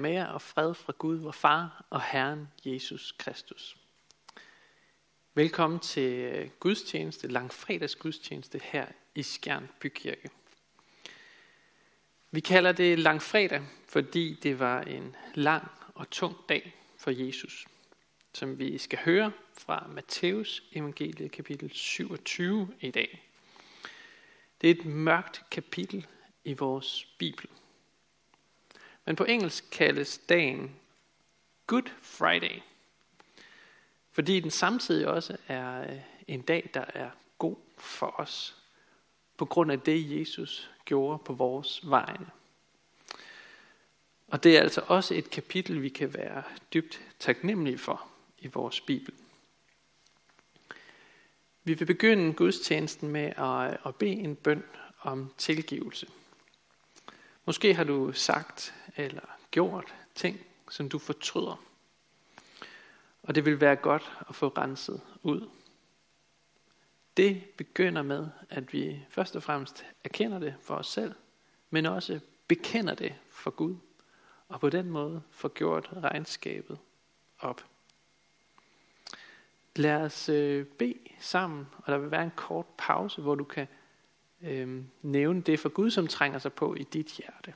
Med jer og fred fra Gud, vor Far og Herren Jesus Kristus. Velkommen til øh, gudstjeneste, langfredags gudstjeneste her i Skjern Bykirke. Vi kalder det langfredag, fordi det var en lang og tung dag for Jesus, som vi skal høre fra Matthæus evangeliet kapitel 27 i dag. Det er et mørkt kapitel i vores Bibel. Men på engelsk kaldes dagen Good Friday. Fordi den samtidig også er øh, en dag, der er god for os. På grund af det, Jesus gjorde på vores vegne. Og det er altså også et kapitel, vi kan være dybt taknemmelige for i vores Bibel. Vi vil begynde gudstjenesten med at, øh, at bede en bøn om tilgivelse. Måske har du sagt eller gjort ting, som du fortryder. Og det vil være godt at få renset ud. Det begynder med, at vi først og fremmest erkender det for os selv, men også bekender det for Gud, og på den måde får gjort regnskabet op. Lad os øh, bede sammen, og der vil være en kort pause, hvor du kan øh, nævne det for Gud, som trænger sig på i dit hjerte.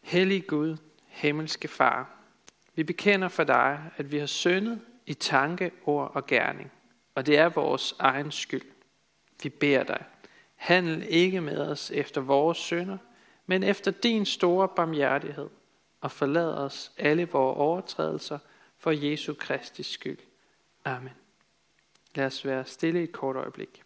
Hellig Gud, himmelske Far, vi bekender for dig, at vi har syndet i tanke, ord og gerning, og det er vores egen skyld. Vi beder dig, handel ikke med os efter vores synder, men efter din store barmhjertighed, og forlad os alle vores overtrædelser for Jesu Kristi skyld. Amen. Lad os være stille et kort øjeblik.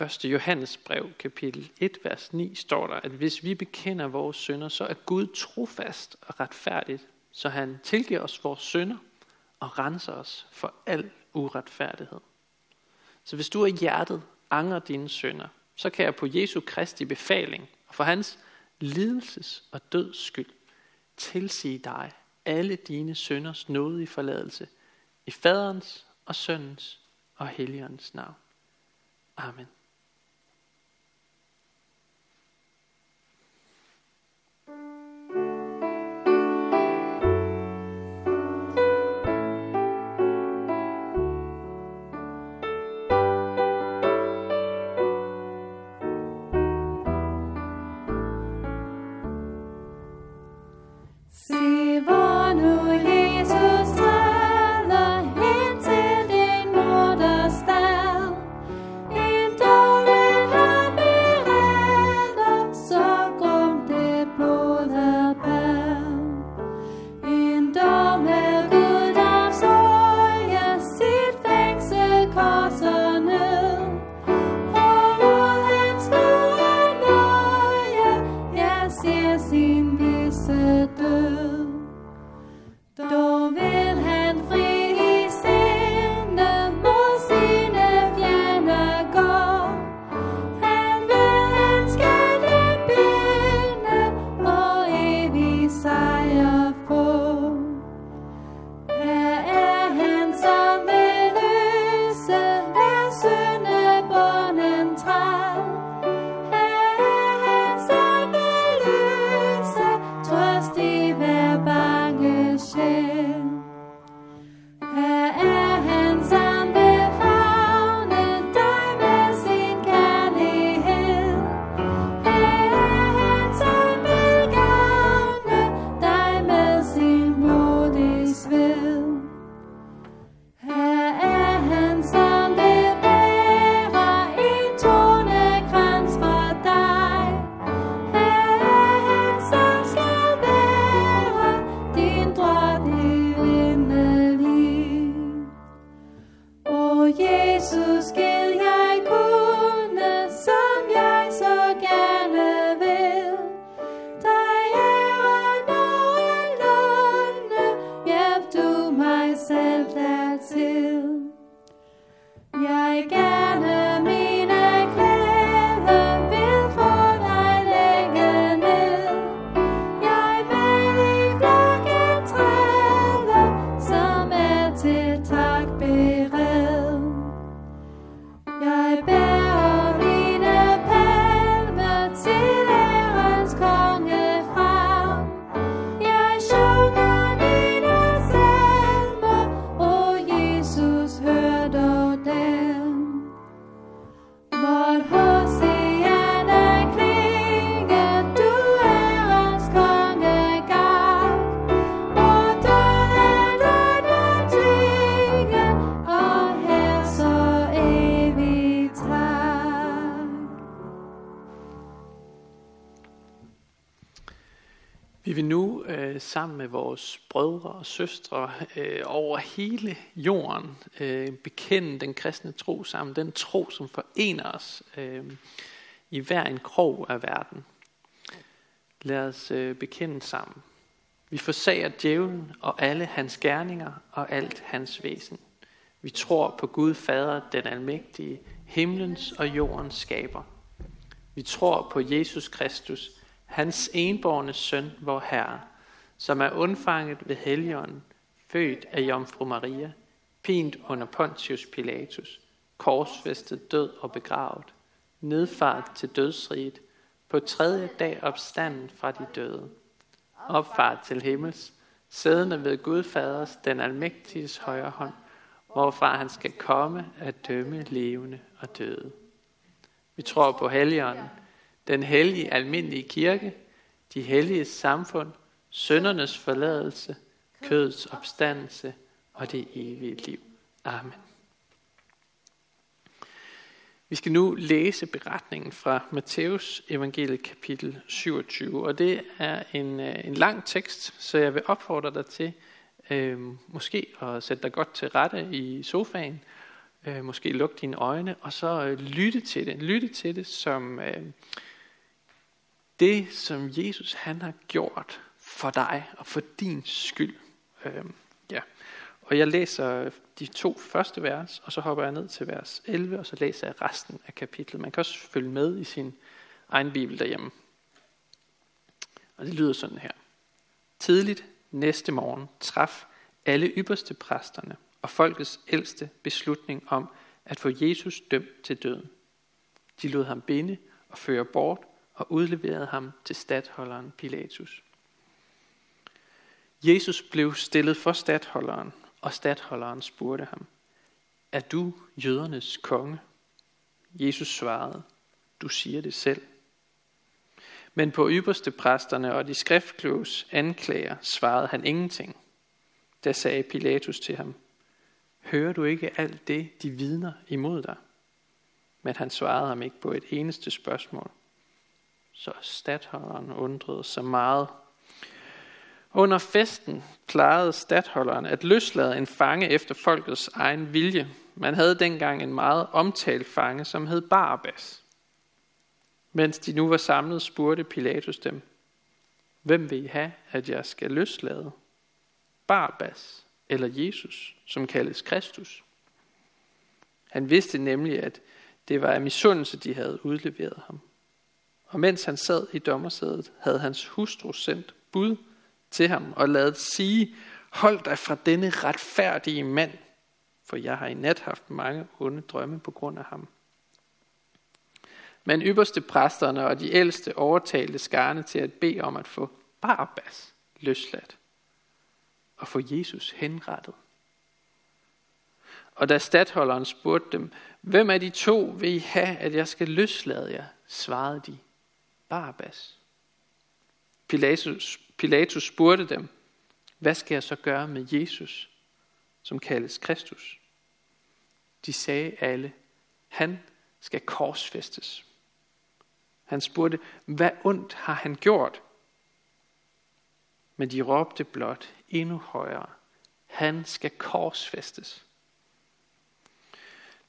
1. Johannes brev, kapitel 1, vers 9, står der, at hvis vi bekender vores synder, så er Gud trofast og retfærdigt, så han tilgiver os vores synder og renser os for al uretfærdighed. Så hvis du er hjertet angrer dine synder, så kan jeg på Jesu Kristi befaling og for hans lidelses og døds skyld tilsige dig alle dine synders nådige forladelse i faderens og søndens og helligåndens navn. Amen. Sammen med vores brødre og søstre øh, over hele jorden øh, bekende den kristne tro sammen. Den tro, som forener os øh, i hver en krog af verden. Lad os øh, bekende sammen. Vi forsager djævlen og alle hans gerninger og alt hans væsen. Vi tror på Gud Fader, den almægtige, himlens og jordens skaber. Vi tror på Jesus Kristus, hans enborne søn, vor Herre, som er undfanget ved Helligånden, født af Jomfru Maria, pint under Pontius Pilatus, korsfæstet død og begravet, nedfart til dødsriget, på tredje dag opstanden fra de døde, opfart til himmels, siddende ved Gud Faders, den almægtiges højre hånd, hvorfra han skal komme at dømme levende og døde. Vi tror på Helligånden, den hellige almindelige kirke, de hellige samfund, søndernes forladelse, kødets opstandelse og det evige liv. Amen. Vi skal nu læse beretningen fra Matthæus evangeliet kapitel 27, og det er en, øh, en lang tekst, så jeg vil opfordre dig til øh, måske at sætte dig godt til rette i sofaen, øh, måske lukke dine øjne, og så øh, lytte til det. Lytte til det som øh, det, som Jesus han har gjort for dig og for din skyld. Øhm, ja. Og jeg læser de to første vers, og så hopper jeg ned til vers 11, og så læser jeg resten af kapitlet. Man kan også følge med i sin egen bibel derhjemme. Og det lyder sådan her. Tidligt næste morgen traf alle ypperste præsterne og folkets ældste beslutning om at få Jesus dømt til døden. De lod ham binde og føre bort og udleverede ham til stadholderen Pilatus. Jesus blev stillet for stadholderen, og stadholderen spurgte ham, Er du jødernes konge? Jesus svarede, Du siger det selv. Men på ypperste præsterne og de skriftkloges anklager svarede han ingenting. Da sagde Pilatus til ham, Hører du ikke alt det, de vidner imod dig? Men han svarede ham ikke på et eneste spørgsmål. Så stadholderen undrede sig meget. Under festen plejede stadholderen at løslade en fange efter folkets egen vilje. Man havde dengang en meget omtalt fange, som hed Barabbas. Mens de nu var samlet, spurgte Pilatus dem, Hvem vil I have, at jeg skal løslade? Barabbas eller Jesus, som kaldes Kristus. Han vidste nemlig, at det var af misundelse, de havde udleveret ham. Og mens han sad i dommersædet, havde hans hustru sendt bud til ham og ladet sige, hold dig fra denne retfærdige mand, for jeg har i nat haft mange onde drømme på grund af ham. Men ypperste præsterne og de ældste overtalte skarne til at bede om at få Barabbas løsladt og få Jesus henrettet. Og da stadholderen spurgte dem, hvem af de to vil I have, at jeg skal løslade jer, svarede de, Barabbas. Pilatus, Pilatus spurgte dem, hvad skal jeg så gøre med Jesus, som kaldes Kristus? De sagde alle, han skal korsfæstes. Han spurgte, hvad ondt har han gjort? Men de råbte blot endnu højere, han skal korsfæstes.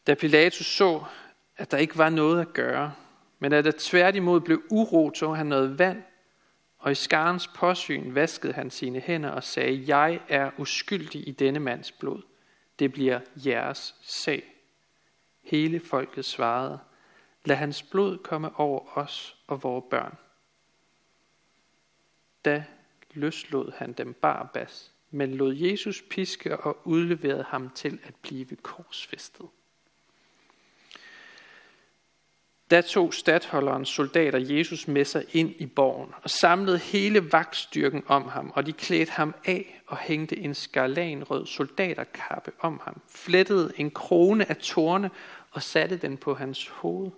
Da Pilatus så, at der ikke var noget at gøre, men at der tværtimod blev uro, tog han noget vand, og i skarens påsyn vaskede han sine hænder og sagde, jeg er uskyldig i denne mands blod. Det bliver jeres sag. Hele folket svarede, lad hans blod komme over os og vores børn. Da løslod han dem Barabbas, men lod Jesus piske og udleverede ham til at blive korsfæstet. Da tog stadholderens soldater Jesus med sig ind i borgen og samlede hele vagtstyrken om ham, og de klædte ham af og hængte en skarlanrød soldaterkappe om ham, flettede en krone af torne og satte den på hans hoved,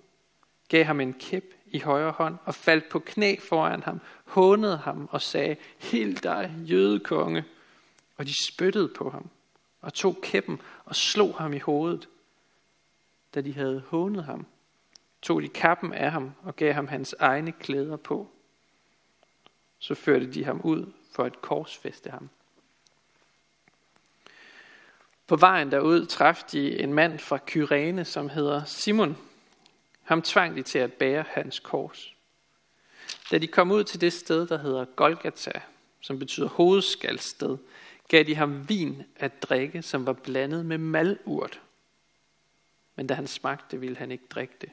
gav ham en kæp i højre hånd og faldt på knæ foran ham, hånede ham og sagde, Hild dig, jødekonge. Og de spyttede på ham og tog kæppen og slog ham i hovedet. Da de havde hånet ham, tog de kappen af ham og gav ham hans egne klæder på. Så førte de ham ud for at korsfeste ham. På vejen derud traf de en mand fra Kyrene, som hedder Simon. Ham tvang de til at bære hans kors. Da de kom ud til det sted, der hedder Golgata, som betyder hovedskalsted, gav de ham vin at drikke, som var blandet med malurt. Men da han smagte, ville han ikke drikke det.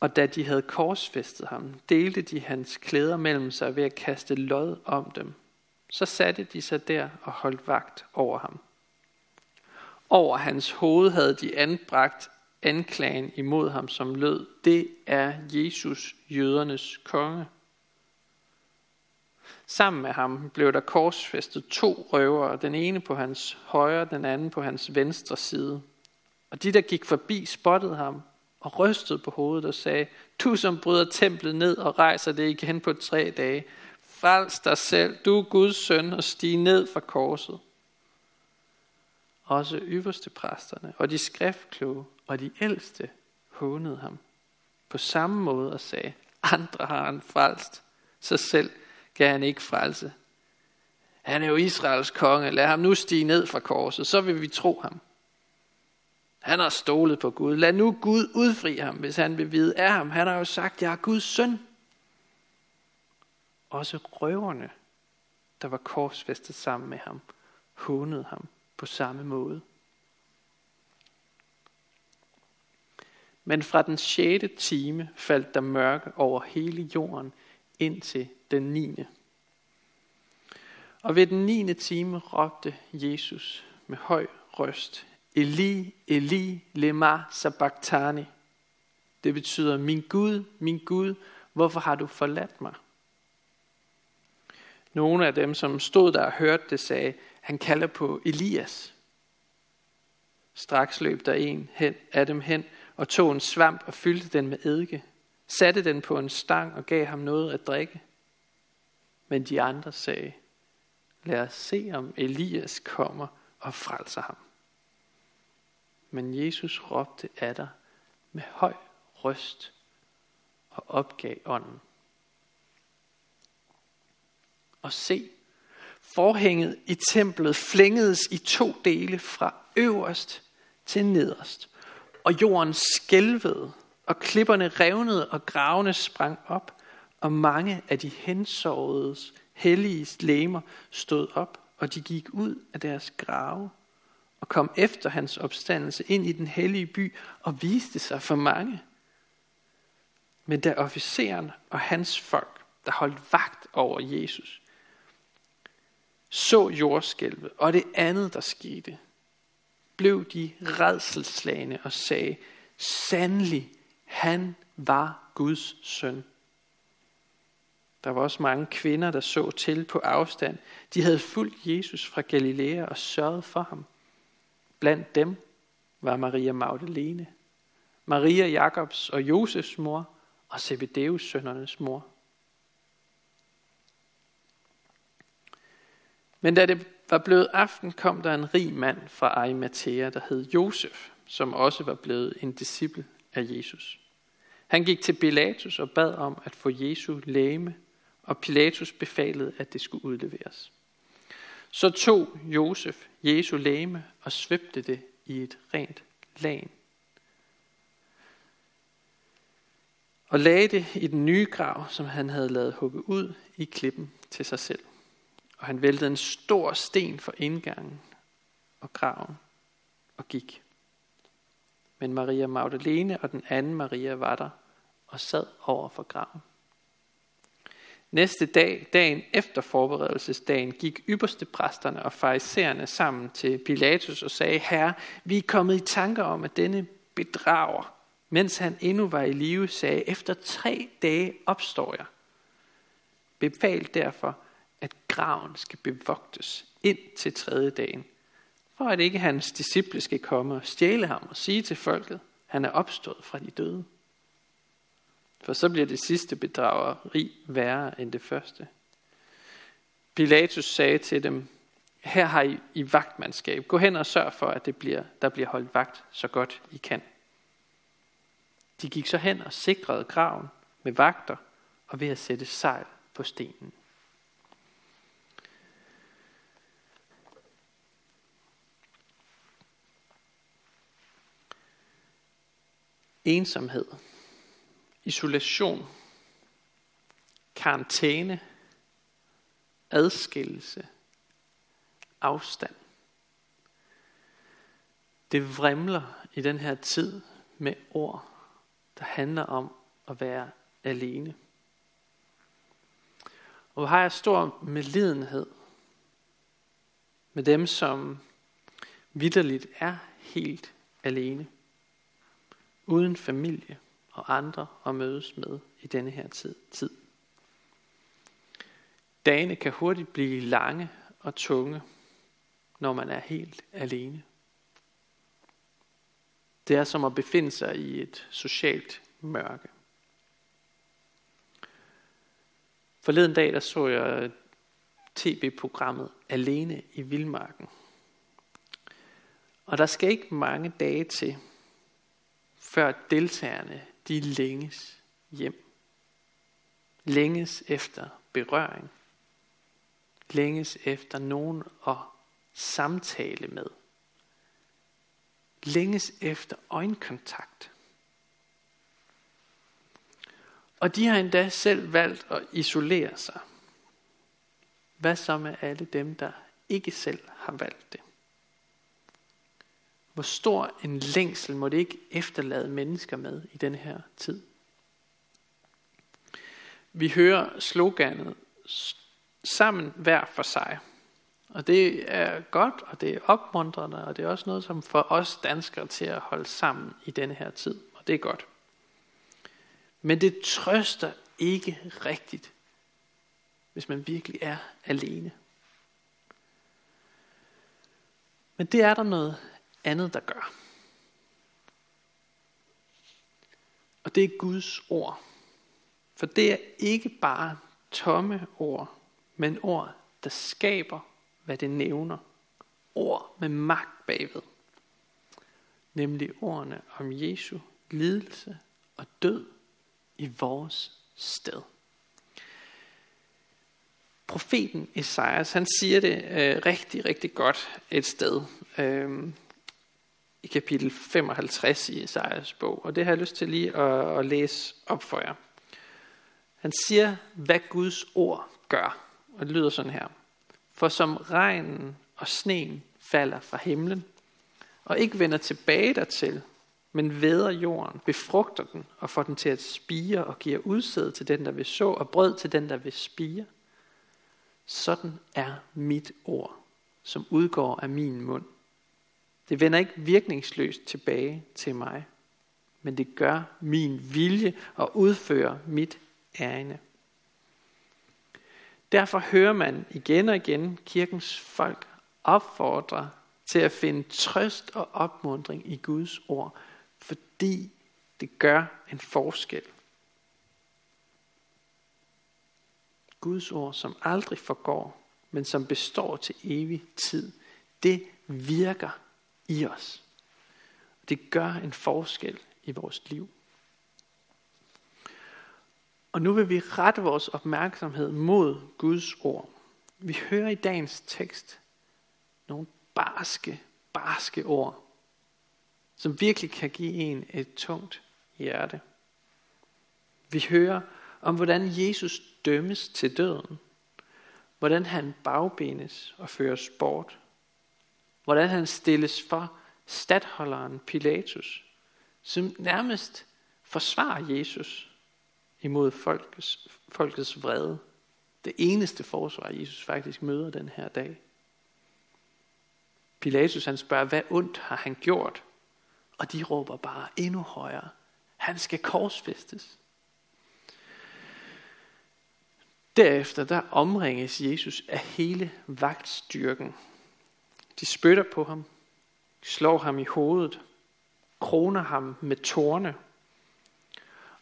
Og da de havde korsfæstet ham, delte de hans klæder mellem sig ved at kaste lod om dem. Så satte de sig der og holdt vagt over ham. Over hans hoved havde de anbragt anklagen imod ham, som lød, det er Jesus, jødernes konge. Sammen med ham blev der korsfæstet to røvere, den ene på hans højre, den anden på hans venstre side. Og de, der gik forbi, spottede ham og rystede på hovedet og sagde, du som bryder templet ned og rejser det igen på tre dage, frels dig selv, du er Guds søn, og stig ned fra korset. Også ypperste præsterne og de skriftkloge og de ældste hånede ham på samme måde og sagde, andre har han frelst, så selv kan han ikke frelse. Han er jo Israels konge, lad ham nu stige ned fra korset, så vil vi tro ham. Han har stolet på Gud. Lad nu Gud udfri ham, hvis han vil vide af ham. Han har jo sagt, jeg er Guds søn. Også røverne, der var korsfæstet sammen med ham, hånede ham på samme måde. Men fra den sjette time faldt der mørke over hele jorden indtil den niende. Og ved den niende time råbte Jesus med høj røst, Eli, Eli, lema sabachthani. Det betyder, min Gud, min Gud, hvorfor har du forladt mig? Nogle af dem, som stod der og hørte det, sagde, han kalder på Elias. Straks løb der en hen, af dem hen og tog en svamp og fyldte den med eddike, satte den på en stang og gav ham noget at drikke. Men de andre sagde, lad os se om Elias kommer og frelser ham. Men Jesus råbte af dig med høj røst og opgav ånden. Og se, forhænget i templet flængedes i to dele fra øverst til nederst, og jorden skælvede, og klipperne revnede, og gravene sprang op, og mange af de hensåredes hellige læmer stod op, og de gik ud af deres grave og kom efter hans opstandelse ind i den hellige by og viste sig for mange. Men da officeren og hans folk, der holdt vagt over Jesus, så jordskælvet og det andet, der skete, blev de redselslagende og sagde, sandelig, han var Guds søn. Der var også mange kvinder, der så til på afstand. De havde fulgt Jesus fra Galilea og sørget for ham. Blandt dem var Maria Magdalene, Maria Jakobs og Josefs mor og Zebedeus sønnernes mor. Men da det var blevet aften, kom der en rig mand fra Arimathea, der hed Josef, som også var blevet en disciple af Jesus. Han gik til Pilatus og bad om at få Jesu læme, og Pilatus befalede, at det skulle udleveres. Så tog Josef Jesu læme og svøbte det i et rent lagen. Og lagde det i den nye grav, som han havde lavet hugge ud i klippen til sig selv. Og han væltede en stor sten for indgangen og graven og gik. Men Maria Magdalene og den anden Maria var der og sad over for graven. Næste dag, dagen efter forberedelsesdagen, gik ypperste præsterne og farisæerne sammen til Pilatus og sagde, Herre, vi er kommet i tanker om, at denne bedrager, mens han endnu var i live, sagde, efter tre dage opstår jeg. Befal derfor, at graven skal bevogtes ind til tredje dagen, for at ikke hans disciple skal komme og stjæle ham og sige til folket, han er opstået fra de døde for så bliver det sidste bedrageri værre end det første. Pilatus sagde til dem, her har I, I vagtmandskab. Gå hen og sørg for, at det bliver, der bliver holdt vagt så godt I kan. De gik så hen og sikrede graven med vagter og ved at sætte sejl på stenen. Ensomhed isolation, karantæne, adskillelse, afstand. Det vrimler i den her tid med ord, der handler om at være alene. Og hvor har jeg stor medlidenhed med dem, som vidderligt er helt alene, uden familie og andre at mødes med i denne her tid. Dagene kan hurtigt blive lange og tunge, når man er helt alene. Det er som at befinde sig i et socialt mørke. Forleden dag der så jeg tv-programmet Alene i Vildmarken. Og der skal ikke mange dage til, før deltagerne de længes hjem. Længes efter berøring. Længes efter nogen at samtale med. Længes efter øjenkontakt. Og de har endda selv valgt at isolere sig. Hvad så med alle dem, der ikke selv har valgt det? Hvor stor en længsel må det ikke efterlade mennesker med i den her tid? Vi hører sloganet sammen hver for sig. Og det er godt, og det er opmuntrende, og det er også noget, som får os danskere til at holde sammen i denne her tid. Og det er godt. Men det trøster ikke rigtigt, hvis man virkelig er alene. Men det er der noget andet, der gør. Og det er Guds ord. For det er ikke bare tomme ord, men ord, der skaber, hvad det nævner. Ord med magt bagved. Nemlig ordene om Jesu lidelse og død i vores sted. Profeten Esajas, han siger det øh, rigtig, rigtig godt et sted. Øh, i kapitel 55 i Esajas bog. Og det har jeg lyst til lige at, at læse op for jer. Han siger, hvad Guds ord gør. Og det lyder sådan her. For som regnen og sneen falder fra himlen, og ikke vender tilbage dertil, men væder jorden, befrugter den og får den til at spire og giver udsæd til den, der vil så, og brød til den, der vil spire. Sådan er mit ord, som udgår af min mund. Det vender ikke virkningsløst tilbage til mig, men det gør min vilje og udfører mit ærende. Derfor hører man igen og igen kirkens folk opfordre til at finde trøst og opmundring i Guds ord, fordi det gør en forskel. Guds ord, som aldrig forgår, men som består til evig tid, det virker i os. Det gør en forskel i vores liv. Og nu vil vi rette vores opmærksomhed mod Guds ord. Vi hører i dagens tekst nogle barske, barske ord, som virkelig kan give en et tungt hjerte. Vi hører om, hvordan Jesus dømmes til døden, hvordan han bagbenes og føres bort, hvordan han stilles for stadholderen Pilatus, som nærmest forsvarer Jesus imod folkets, folkets vrede. Det eneste forsvar, Jesus faktisk møder den her dag. Pilatus han spørger, hvad ondt har han gjort? Og de råber bare endnu højere. Han skal korsfæstes. Derefter der omringes Jesus af hele vagtstyrken de spytter på ham, slår ham i hovedet, kroner ham med tårne.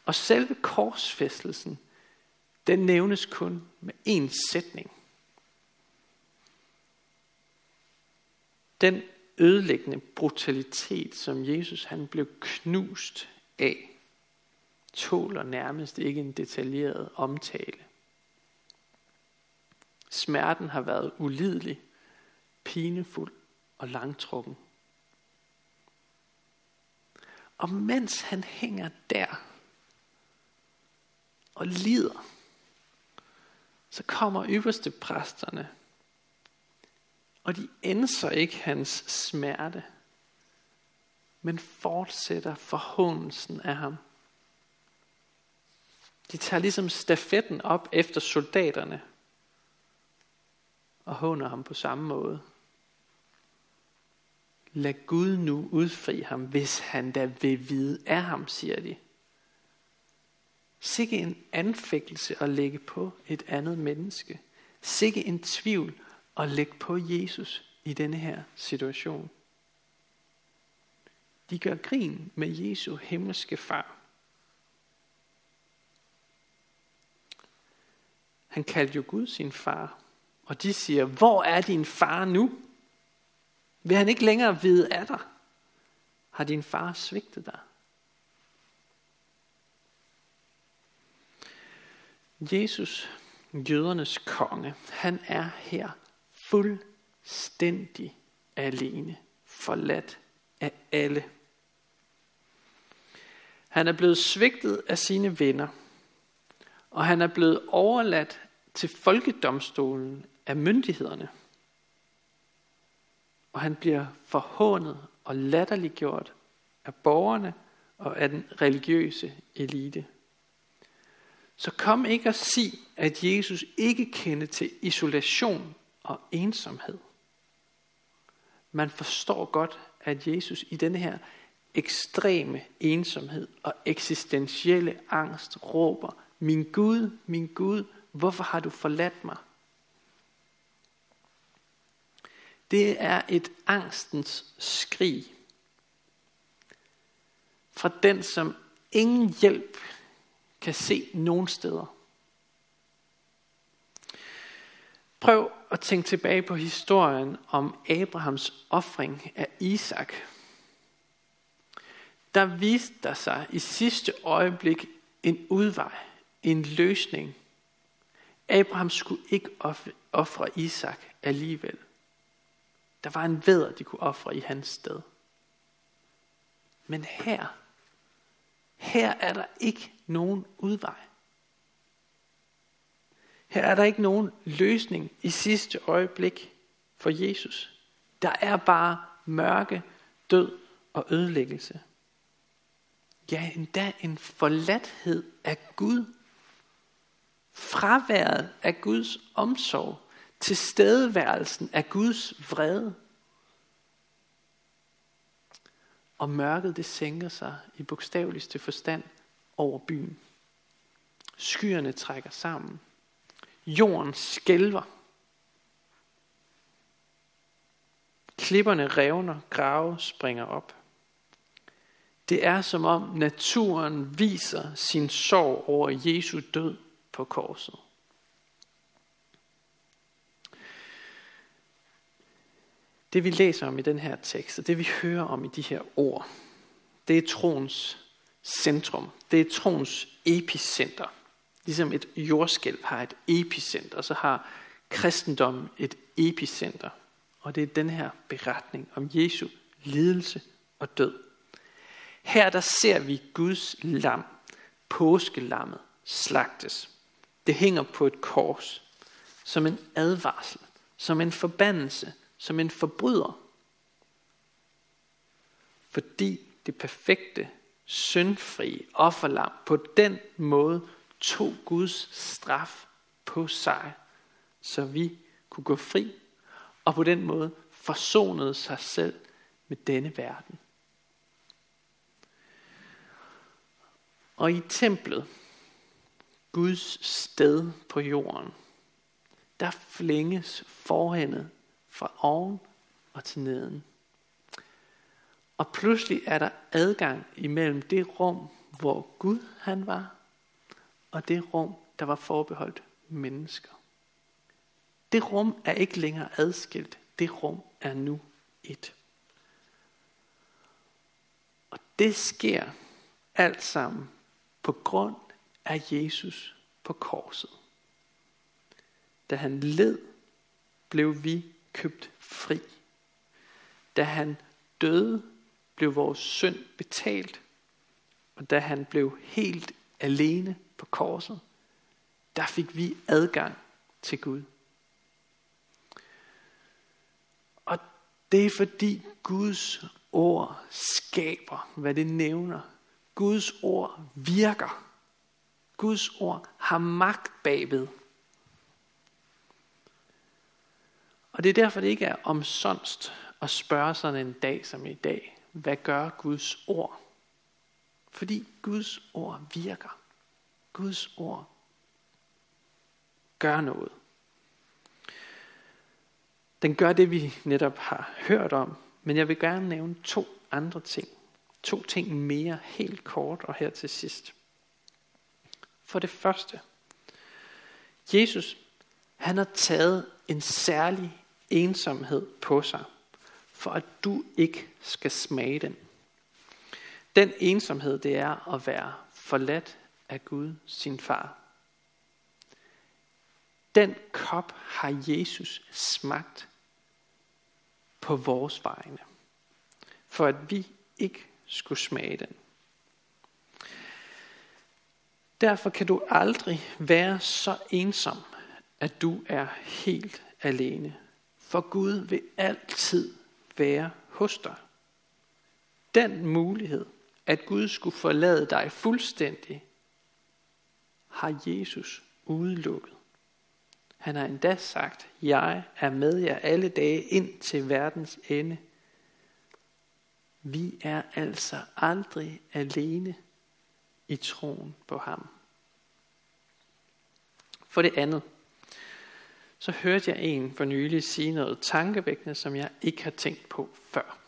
Og selve korsfæstelsen, den nævnes kun med én sætning. Den ødelæggende brutalitet, som Jesus han blev knust af, tåler nærmest ikke en detaljeret omtale. Smerten har været ulidelig, pinefuld og langtrukken. Og mens han hænger der og lider, så kommer ypperste præsterne, og de ændrer ikke hans smerte, men fortsætter forhåndelsen af ham. De tager ligesom stafetten op efter soldaterne og håner ham på samme måde. Lad Gud nu udfri ham, hvis han da vil vide af ham, siger de. Sikke en anfægtelse at lægge på et andet menneske. Sikke en tvivl at lægge på Jesus i denne her situation. De gør grin med Jesu himmelske far. Han kaldte jo Gud sin far. Og de siger, hvor er din far nu? Vil han ikke længere vide af dig? Har din far svigtet dig? Jesus, jødernes konge, han er her fuldstændig alene, forladt af alle. Han er blevet svigtet af sine venner, og han er blevet overladt til folkedomstolen af myndighederne. Og han bliver forhånet og latterliggjort af borgerne og af den religiøse elite. Så kom ikke og sig, at Jesus ikke kendte til isolation og ensomhed. Man forstår godt, at Jesus i denne her ekstreme ensomhed og eksistentielle angst råber, min Gud, min Gud, hvorfor har du forladt mig? Det er et angstens skrig fra den, som ingen hjælp kan se nogen steder. Prøv at tænke tilbage på historien om Abrahams offring af Isak. Der viste der sig i sidste øjeblik en udvej, en løsning. Abraham skulle ikke ofre Isak alligevel. Der var en veder, de kunne ofre i hans sted. Men her, her er der ikke nogen udvej. Her er der ikke nogen løsning i sidste øjeblik for Jesus. Der er bare mørke, død og ødelæggelse. Ja, endda en forladthed af Gud. Fraværet af Guds omsorg. Tilstedeværelsen af Guds vrede. Og mørket det sænker sig i bogstaveligste forstand over byen. Skyerne trækker sammen. Jorden skælver. Klipperne revner, grave springer op. Det er som om naturen viser sin sorg over Jesu død på korset. Det vi læser om i den her tekst, og det vi hører om i de her ord, det er troens centrum. Det er troens epicenter. Ligesom et jordskælv har et epicenter, så har kristendommen et epicenter. Og det er den her beretning om Jesu lidelse og død. Her der ser vi Guds lam, påskelammet, slagtes. Det hænger på et kors, som en advarsel, som en forbandelse, som en forbryder. Fordi det perfekte, syndfri offerlam på den måde tog Guds straf på sig, så vi kunne gå fri, og på den måde forsonede sig selv med denne verden. Og i templet, Guds sted på jorden, der flænges forhændet fra oven og til neden. Og pludselig er der adgang imellem det rum, hvor Gud han var, og det rum, der var forbeholdt mennesker. Det rum er ikke længere adskilt. Det rum er nu et. Og det sker alt sammen på grund af Jesus på korset. Da han led, blev vi købt fri. Da han døde, blev vores synd betalt Og da han blev helt alene på korset, der fik vi adgang til Gud. Og det er fordi Guds ord skaber, hvad det nævner. Guds ord virker. Guds ord har magt bagved. Og det er derfor, det ikke er omsonst at spørge sådan en dag som i dag, hvad gør Guds ord? Fordi Guds ord virker. Guds ord gør noget. Den gør det, vi netop har hørt om, men jeg vil gerne nævne to andre ting. To ting mere helt kort og her til sidst. For det første, Jesus, han har taget en særlig ensomhed på sig, for at du ikke skal smage den. Den ensomhed, det er at være forladt af Gud, sin far. Den kop har Jesus smagt på vores vegne, for at vi ikke skulle smage den. Derfor kan du aldrig være så ensom, at du er helt alene. For Gud vil altid være hos dig. Den mulighed, at Gud skulle forlade dig fuldstændig, har Jesus udelukket. Han har endda sagt, jeg er med jer alle dage ind til verdens ende. Vi er altså aldrig alene i troen på ham. For det andet, så hørte jeg en for nylig sige noget tankevækkende, som jeg ikke har tænkt på før.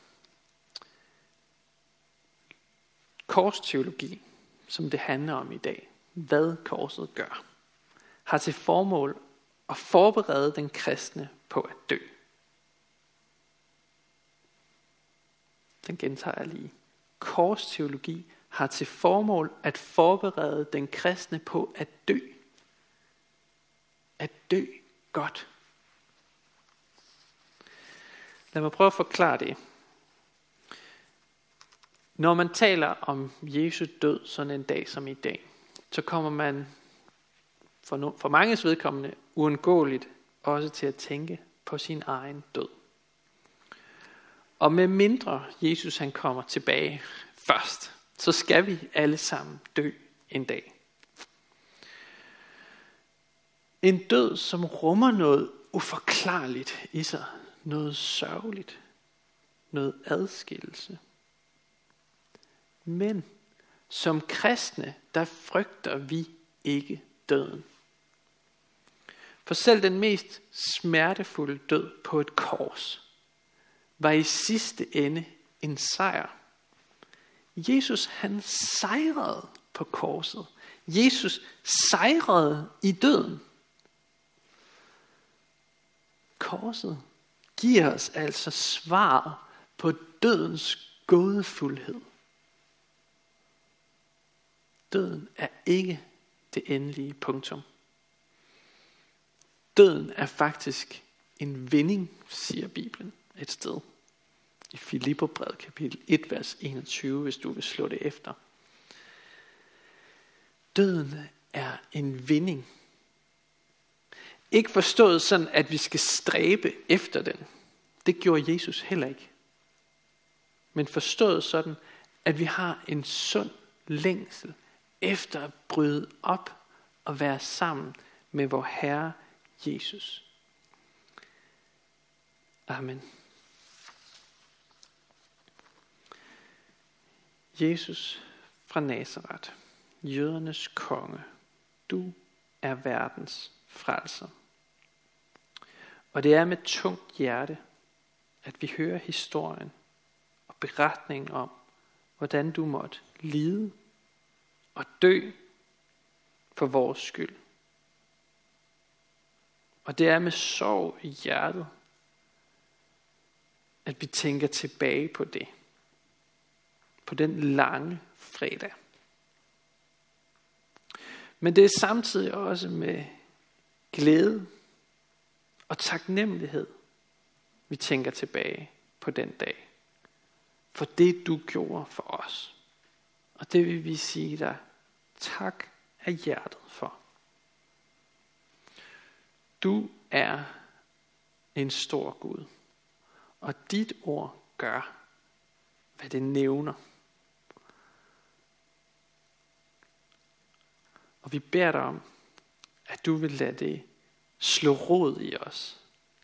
Korsteologi, som det handler om i dag, hvad korset gør, har til formål at forberede den kristne på at dø. Den gentager jeg lige. Korsteologi har til formål at forberede den kristne på at dø. At dø godt. Lad mig prøve at forklare det. Når man taler om Jesu død sådan en dag som i dag, så kommer man for, no, for manges vedkommende uundgåeligt også til at tænke på sin egen død. Og med mindre Jesus han kommer tilbage først, så skal vi alle sammen dø en dag. En død, som rummer noget uforklarligt i sig. Noget sørgeligt. Noget adskillelse. Men som kristne, der frygter vi ikke døden. For selv den mest smertefulde død på et kors var i sidste ende en sejr. Jesus han sejrede på korset. Jesus sejrede i døden. Korset giver os altså svar på dødens gådefuldhed. Døden er ikke det endelige punktum. Døden er faktisk en vinding, siger Bibelen et sted. I Filipperbrevet kapitel 1, vers 21, hvis du vil slå det efter. Døden er en vinding. Ikke forstået sådan, at vi skal stræbe efter den. Det gjorde Jesus heller ikke. Men forstået sådan, at vi har en sund længsel efter at bryde op og være sammen med vor Herre Jesus. Amen. Jesus fra Nazareth, jødernes konge, du er verdens frelser. Og det er med tungt hjerte, at vi hører historien og beretningen om, hvordan du måtte lide og dø for vores skyld. Og det er med sorg i hjertet, at vi tænker tilbage på det. På den lange fredag. Men det er samtidig også med glæde og taknemmelighed, vi tænker tilbage på den dag. For det du gjorde for os. Og det vil vi sige dig tak af hjertet for. Du er en stor Gud, og dit ord gør, hvad det nævner. Og vi beder dig om, at du vil lade det slå rod i os.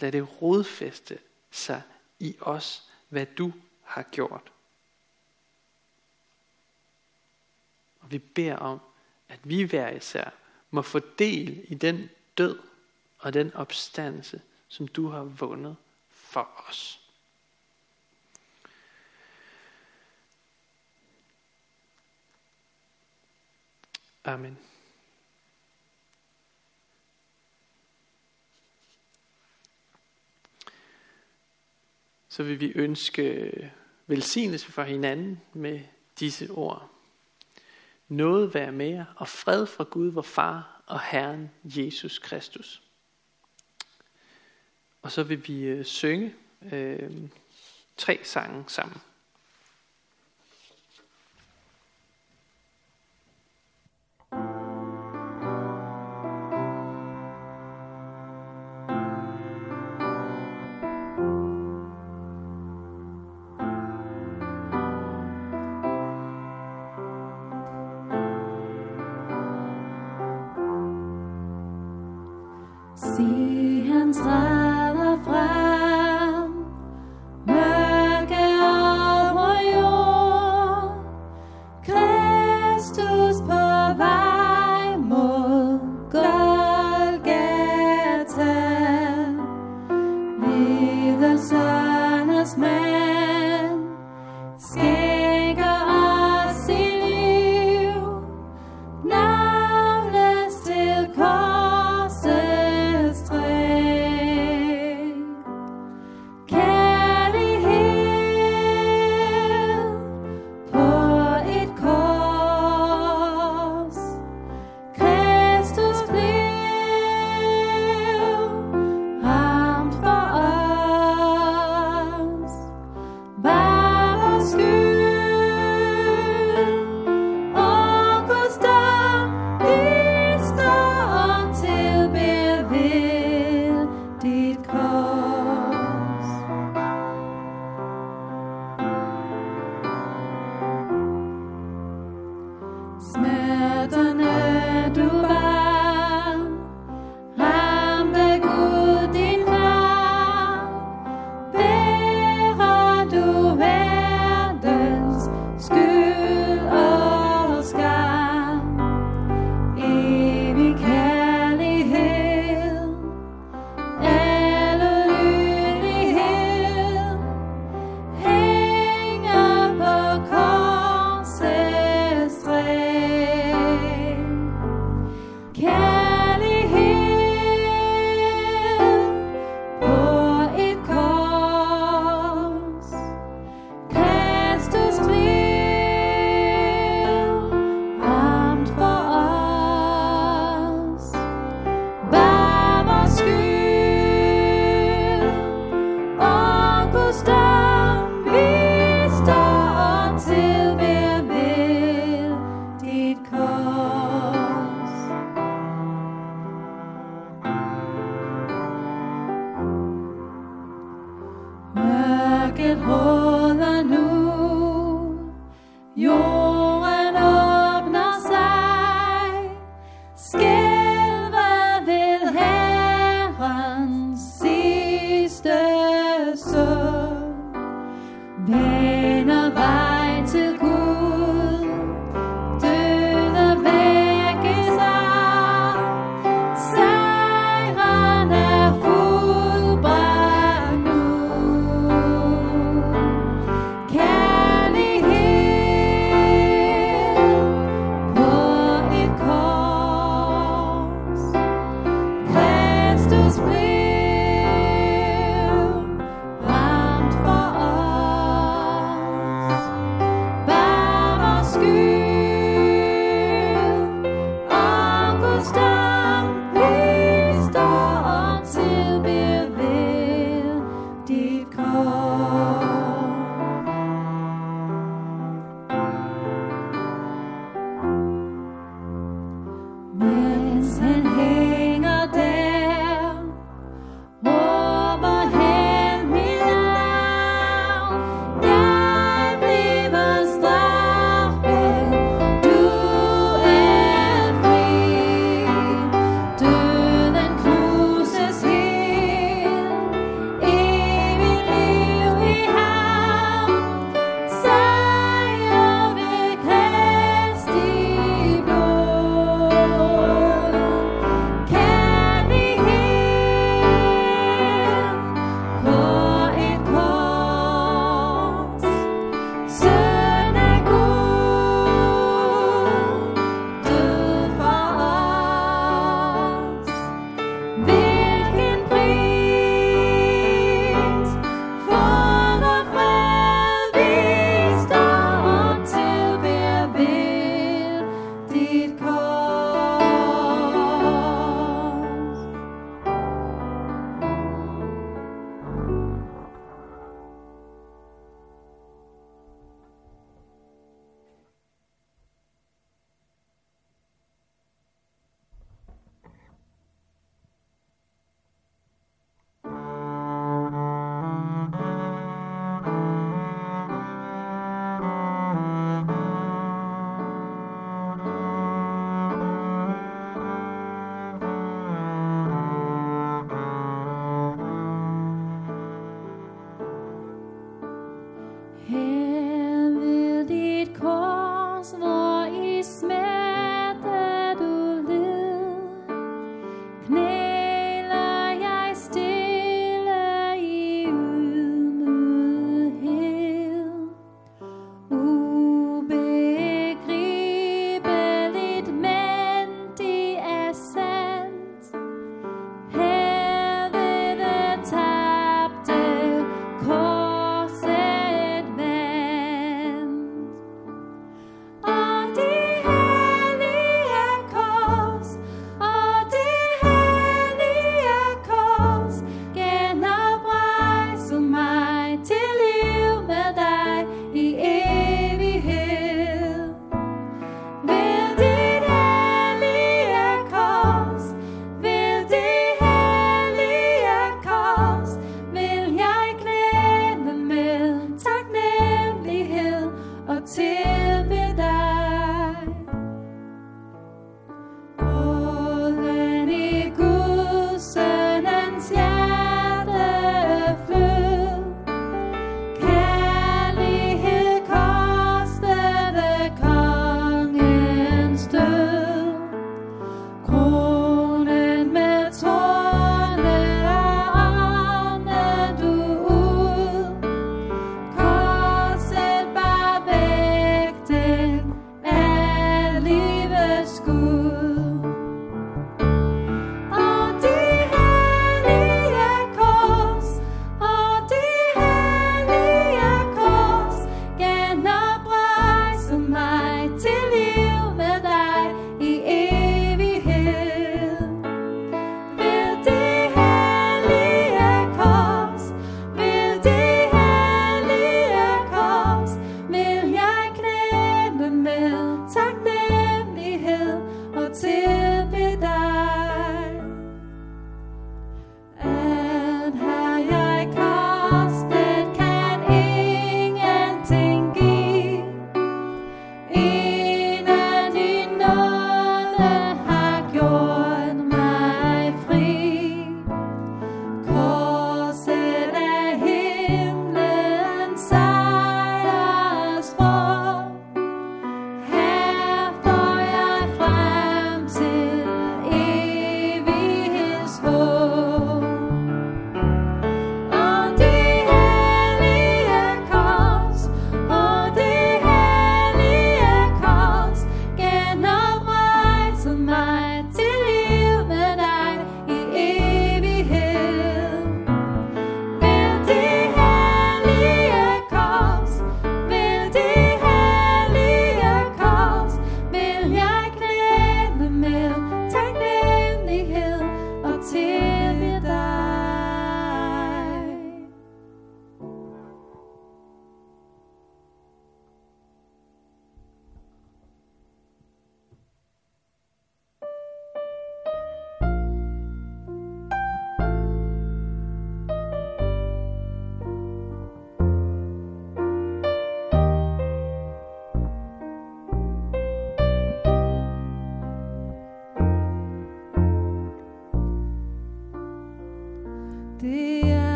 Lad det rodfæste sig i os, hvad du har gjort. Og vi beder om, at vi hver især må få del i den død og den opstandelse, som du har vundet for os. Amen. Så vil vi ønske velsignelse for hinanden med disse ord. Noget være mere og fred fra Gud, vor Far og Herren Jesus Kristus. Og så vil vi øh, synge øh, tre sange sammen. see.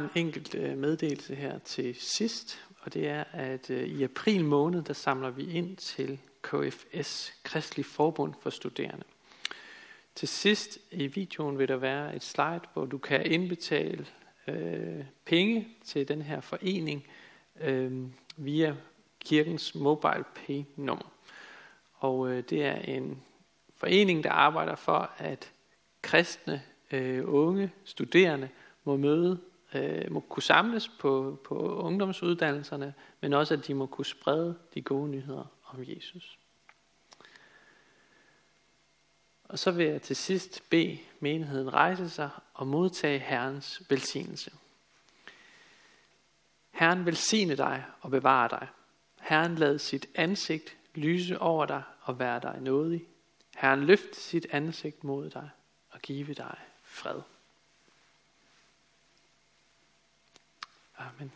En enkelt øh, meddelelse her til sidst, og det er, at øh, i april måned, der samler vi ind til KFS, Kristelig Forbund for Studerende. Til sidst i videoen vil der være et slide, hvor du kan indbetale øh, penge til den her forening øh, via kirkens mobile pay nummer. Og øh, det er en forening, der arbejder for, at kristne øh, unge studerende må møde øh, må kunne samles på, på ungdomsuddannelserne, men også at de må kunne sprede de gode nyheder om Jesus. Og så vil jeg til sidst bede menigheden rejse sig og modtage Herrens velsignelse. Herren velsigne dig og bevare dig. Herren lad sit ansigt lyse over dig og være dig nådig. Herren løfte sit ansigt mod dig og give dig fred. Amen.